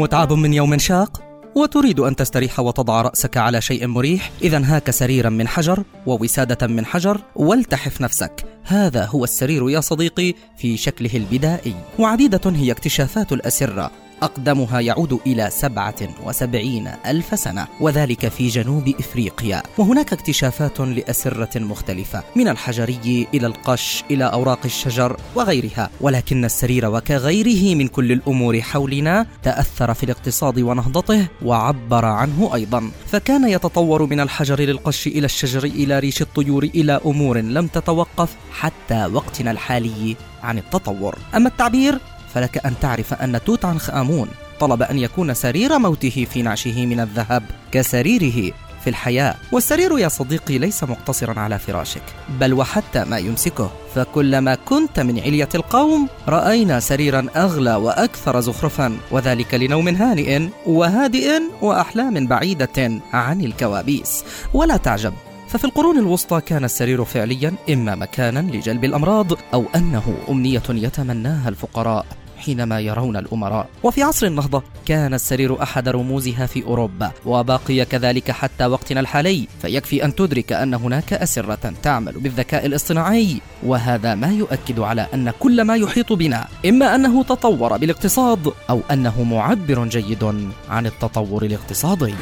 متعب من يوم شاق وتريد أن تستريح وتضع رأسك على شيء مريح. إذا هاك سريرا من حجر ووسادة من حجر والتحف نفسك. هذا هو السرير يا صديقي في شكله البدائي. وعديدة هي اكتشافات الأسرة. أقدمها يعود إلى 77 ألف سنة وذلك في جنوب إفريقيا. وهناك اكتشافات لأسرة مختلفة من الحجري إلى القش إلى أوراق الشجر وغيرها. ولكن السرير وكغيره من كل الأمور حولنا تأثر في الاقتصاد ونهضته وعبر عنه أيضا. فكان يتطور من الحجر للقش إلى الشجر إلى ريش الطيور إلى أمور لم تتوقف حتى وقتنا الحالي عن التطور. أما التعبير فلك أن تعرف أن توت عنخ آمون طلب أن يكون سرير موته في نعشه من الذهب كسريره في الحياة. والسرير يا صديقي ليس مقتصرا على فراشك بل وحتى ما يمسكه. فكلما كنت من علية القوم رأينا سريرا أغلى وأكثر زخرفا وذلك لنوم هانئ وهادئ وأحلام بعيدة عن الكوابيس. ولا تعجب ففي القرون الوسطى كان السرير فعليا إما مكانا لجلب الأمراض أو أنه أمنية يتمناها الفقراء. حينما يرون الأمراء. وفي عصر النهضة كان السرير أحد رموزها في أوروبا وبقي كذلك حتى وقتنا الحالي. فيكفي أن تدرك أن هناك أسرة تعمل بالذكاء الاصطناعي وهذا ما يؤكد على أن كل ما يحيط بنا إما أنه تطور بالاقتصاد أو أنه معبر جيد عن التطور الاقتصادي.